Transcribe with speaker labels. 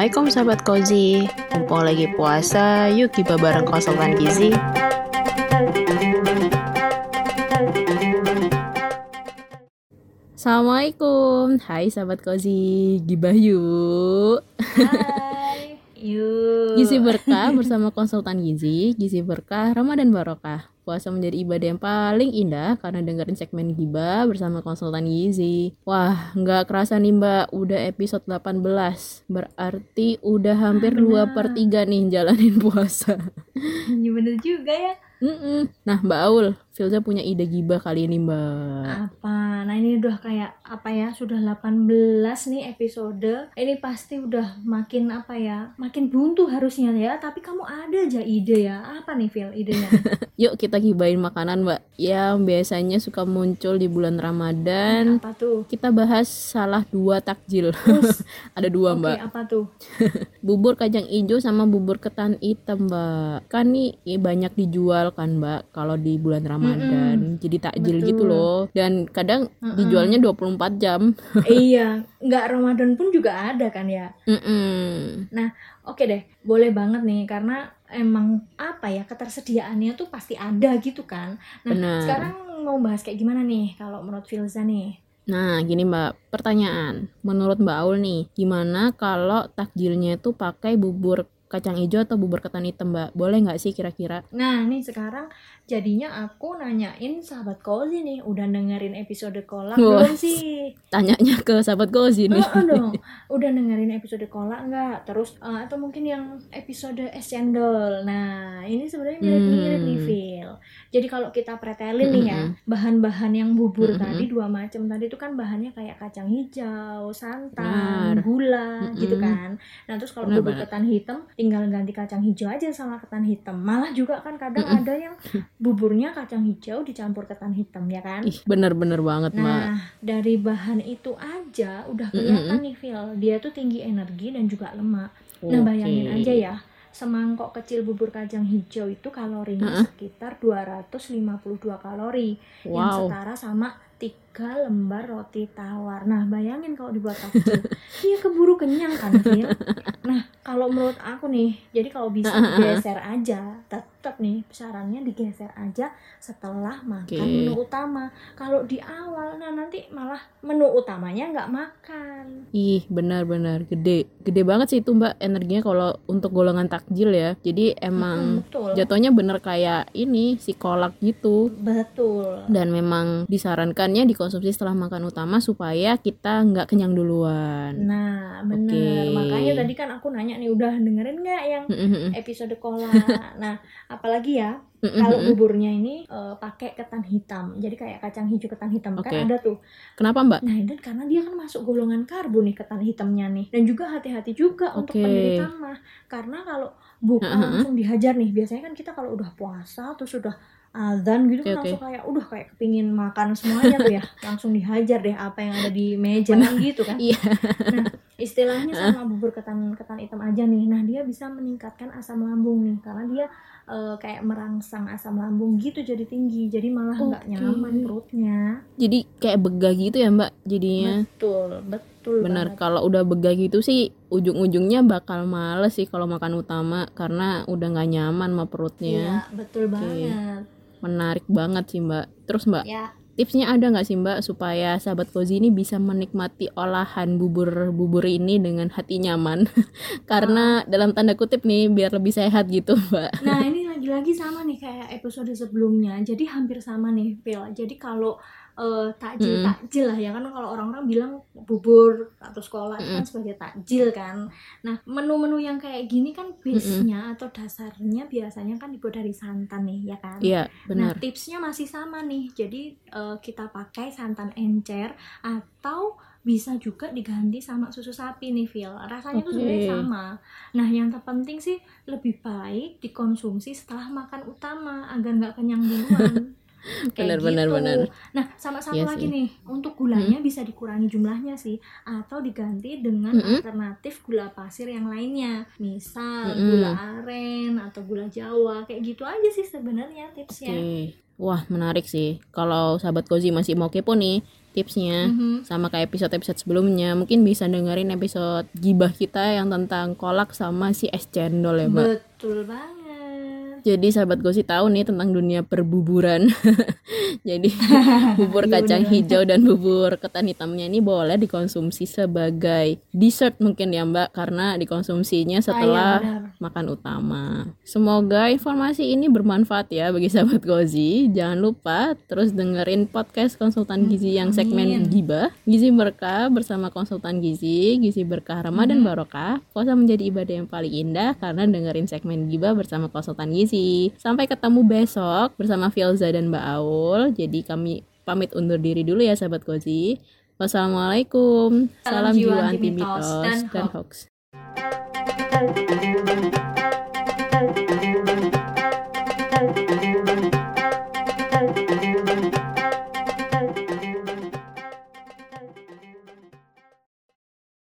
Speaker 1: Assalamualaikum sahabat Kozi Mumpung lagi puasa, yuk kita bareng konsultan gizi. Assalamualaikum. Hai sahabat Kozi Gibah yuk.
Speaker 2: Hai. Yuk
Speaker 1: Gizi berkah bersama konsultan gizi. Gizi berkah Ramadan Barokah Puasa menjadi ibadah yang paling indah karena dengerin segmen Giba bersama konsultan gizi. Wah, nggak kerasa nih mbak, udah episode 18. Berarti udah hampir
Speaker 2: Ah,
Speaker 1: 2 per 3 nih jalanin puasa.
Speaker 2: Iya bener juga ya
Speaker 1: Mm-mm. Nah, Mbak Aul, Filza punya ide gibah kali ini, Mbak.
Speaker 2: Apa Nah ini udah kayak Apa ya Sudah 18 nih episode Ini pasti udah makin apa ya Makin buntu harusnya ya Tapi kamu ada aja ide ya Apa nih Phil idenya
Speaker 1: Yuk kita gibahin makanan, Mbak. Yang biasanya suka muncul di bulan Ramadan.
Speaker 2: Apa tuh
Speaker 1: Kita bahas salah dua takjil.
Speaker 2: Terus
Speaker 1: Ada dua,
Speaker 2: Oke
Speaker 1: Mbak.
Speaker 2: apa tuh
Speaker 1: Bubur kacang hijau sama bubur ketan hitam, Mbak. Kan nih ya, banyak dijual kan, Mbak, kalau di bulan Ramadan. Jadi takjil
Speaker 2: Betul.
Speaker 1: gitu loh. Dan kadang dijualnya 24 jam.
Speaker 2: Iya nggak Ramadan pun juga ada kan ya
Speaker 1: Mm-mm.
Speaker 2: Oke deh, boleh banget nih karena emang apa ya ketersediaannya tuh pasti ada gitu kan. Nah,
Speaker 1: Benar.
Speaker 2: sekarang mau bahas kayak gimana nih kalau menurut Filza nih?
Speaker 1: Nah, gini Mbak, pertanyaan. Menurut Mbak Aul nih, gimana kalau takjilnya itu pakai bubur kacang hijau atau bubur ketan hitam, Mbak? Boleh nggak sih kira-kira?
Speaker 2: Nah, nih sekarang jadinya aku nanyain sahabat Kozi nih, udah dengerin episode kolak
Speaker 1: Wah.
Speaker 2: belum sih?
Speaker 1: Tanyanya ke sahabat Gozi nih.
Speaker 2: Heeh dong, udah dengerin episode kolak nggak? Terus eh, atau mungkin yang episode es cendol. Nah, ini sebenarnya mirip-mirip nih,
Speaker 1: Hmm.
Speaker 2: Phil. Jadi kalau kita pretelin nih ya, bahan-bahan yang bubur
Speaker 1: Mm-mm.
Speaker 2: tadi dua macam tadi itu kan bahannya kayak kacang hijau, santan,
Speaker 1: Benar.
Speaker 2: gula, gitu
Speaker 1: Mm-mm.
Speaker 2: kan. Nah, terus kalau bubur ketan hitam tinggal ganti kacang hijau aja sama ketan hitam. Malah juga kan kadang
Speaker 1: Mm-mm.
Speaker 2: ada yang buburnya kacang hijau dicampur ketan hitam ya kan?
Speaker 1: Ih, bener-bener banget.
Speaker 2: Nah, dari bahan itu aja udah kelihatan nih, Phil. Dia tuh tinggi energi dan juga lemak. Nah, bayangin aja ya, semangkok kecil bubur kacang hijau itu kalorinya
Speaker 1: Heeh.
Speaker 2: sekitar 252 kalori, yang
Speaker 1: Wow.
Speaker 2: setara sama tiga lembar roti tawar. Nah, bayangin kalau dibuat takjil, iya keburu kenyang kan, Phil? Nah, kalau menurut aku nih, jadi kalau bisa digeser aja, tetap nih sarannya digeser aja setelah makan
Speaker 1: Oke.
Speaker 2: menu utama. Kalau di awal, nah nanti malah menu utamanya nggak makan.
Speaker 1: Ih, benar-benar gede. Gede banget sih itu, Mbak, energinya kalau untuk golongan takjil ya. Jadi emang
Speaker 2: Mm, betul.
Speaker 1: jatuhnya bener kayak ini si kolak gitu.
Speaker 2: Betul.
Speaker 1: dan memang disarankannya dikonsumsi setelah makan utama supaya kita nggak kenyang duluan.
Speaker 2: Nah, bener.
Speaker 1: Oke.
Speaker 2: Makanya tadi kan aku nanya nih, udah dengerin nggak yang episode kola? nah, apalagi ya, kalau buburnya ini eh, pakai ketan hitam. Jadi kayak kacang hijau ketan hitam
Speaker 1: Oke.
Speaker 2: kan ada tuh.
Speaker 1: Kenapa Mbak?
Speaker 2: Nah, dan karena dia kan masuk golongan karbo nih ketan hitamnya nih. Dan juga hati-hati juga untuk
Speaker 1: Oke.
Speaker 2: penderita mah. Karena kalau buka
Speaker 1: Heeh.
Speaker 2: langsung dihajar nih. Biasanya kan kita kalau udah puasa terus sudah azan gitu
Speaker 1: Oke,
Speaker 2: kan
Speaker 1: oke.
Speaker 2: langsung kayak udah kayak kepingin makan semuanya tuh ya. langsung dihajar deh apa yang ada di meja kan gitu kan.
Speaker 1: Iya.
Speaker 2: Nah, istilahnya sama bubur ketan ketan hitam aja nih. Nah, dia bisa meningkatkan asam lambung nih karena dia eh, kayak merangsang asam lambung gitu jadi tinggi. Jadi malah nggak nyaman perutnya.
Speaker 1: Jadi kayak begah gitu ya Mbak jadinya.
Speaker 2: Betul, betul banget.
Speaker 1: kalau udah begah gitu sih ujung-ujungnya bakal males sih kalau makan utama karena udah nggak nyaman sama perutnya.
Speaker 2: Iya, betul banget.
Speaker 1: Menarik banget sih Mbak. Terus Mbak,
Speaker 2: Ya,
Speaker 1: tipsnya ada nggak sih Mbak supaya sahabat kozi ini bisa menikmati olahan bubur-bubur ini dengan hati nyaman? Karena dalam tanda kutip nih biar lebih sehat gitu Mbak.
Speaker 2: nah ini lagi-lagi sama nih kayak episode sebelumnya. Jadi hampir sama nih, Phil. Jadi kalau eh, takjil
Speaker 1: Mm.
Speaker 2: takjil lah ya kan kalau orang-orang bilang bubur atau sekolah itu kan sebagai takjil kan. Nah menu-menu yang kayak gini kan base-nya atau dasarnya biasanya kan dibuat dari santan nih ya kan.
Speaker 1: Iya,
Speaker 2: Nah,
Speaker 1: benar.
Speaker 2: tipsnya masih sama nih. Jadi eh, kita pakai santan encer atau bisa juga diganti sama susu sapi nih, Phil. Rasanya tuh
Speaker 1: Oke.
Speaker 2: sebenarnya sama. Nah, yang terpenting sih lebih baik dikonsumsi setelah makan utama agar nggak kenyang duluan.
Speaker 1: Benar, benar,
Speaker 2: gitu.
Speaker 1: benar.
Speaker 2: Nah, sama satu
Speaker 1: Iya
Speaker 2: lagi
Speaker 1: sih.
Speaker 2: nih, untuk gulanya bisa dikurangi jumlahnya sih atau diganti dengan
Speaker 1: Mm-mm.
Speaker 2: alternatif gula pasir yang lainnya. Misal
Speaker 1: Mm-mm.
Speaker 2: gula aren atau gula Jawa, kayak gitu aja sih sebenarnya tipsnya.
Speaker 1: Oke. Wah, menarik sih. Kalau sahabat Kozi masih mau kepo nih tipsnya
Speaker 2: Mhm.
Speaker 1: sama kayak episode-episode sebelumnya, mungkin bisa dengerin episode gibah kita yang tentang kolak sama si es cendol ya, Mbak.
Speaker 2: Betul banget.
Speaker 1: Jadi sahabat Gosi tahu nih tentang dunia perbuburan. Jadi bubur
Speaker 2: Iya,
Speaker 1: kacang hijau dan bubur ketan hitamnya ini boleh dikonsumsi sebagai dessert mungkin ya Mbak karena dikonsumsinya setelah
Speaker 2: Ah, iya,
Speaker 1: makan utama. Semoga informasi ini bermanfaat ya bagi sahabat Gozi. Jangan lupa terus dengerin podcast konsultan gizi yang segmen. Gibah, Gizi Berkah bersama konsultan gizi, Gizi Berkah Ramadan Barokah. Puasa menjadi ibadah yang paling indah karena dengerin segmen Gibah bersama konsultan gizi. Sampai ketemu besok bersama Filza dan Mbak Aul. Jadi kami pamit undur diri dulu ya sahabat Gozi. Wassalamualaikum. Salam, jiwa anti mitos dan hoax.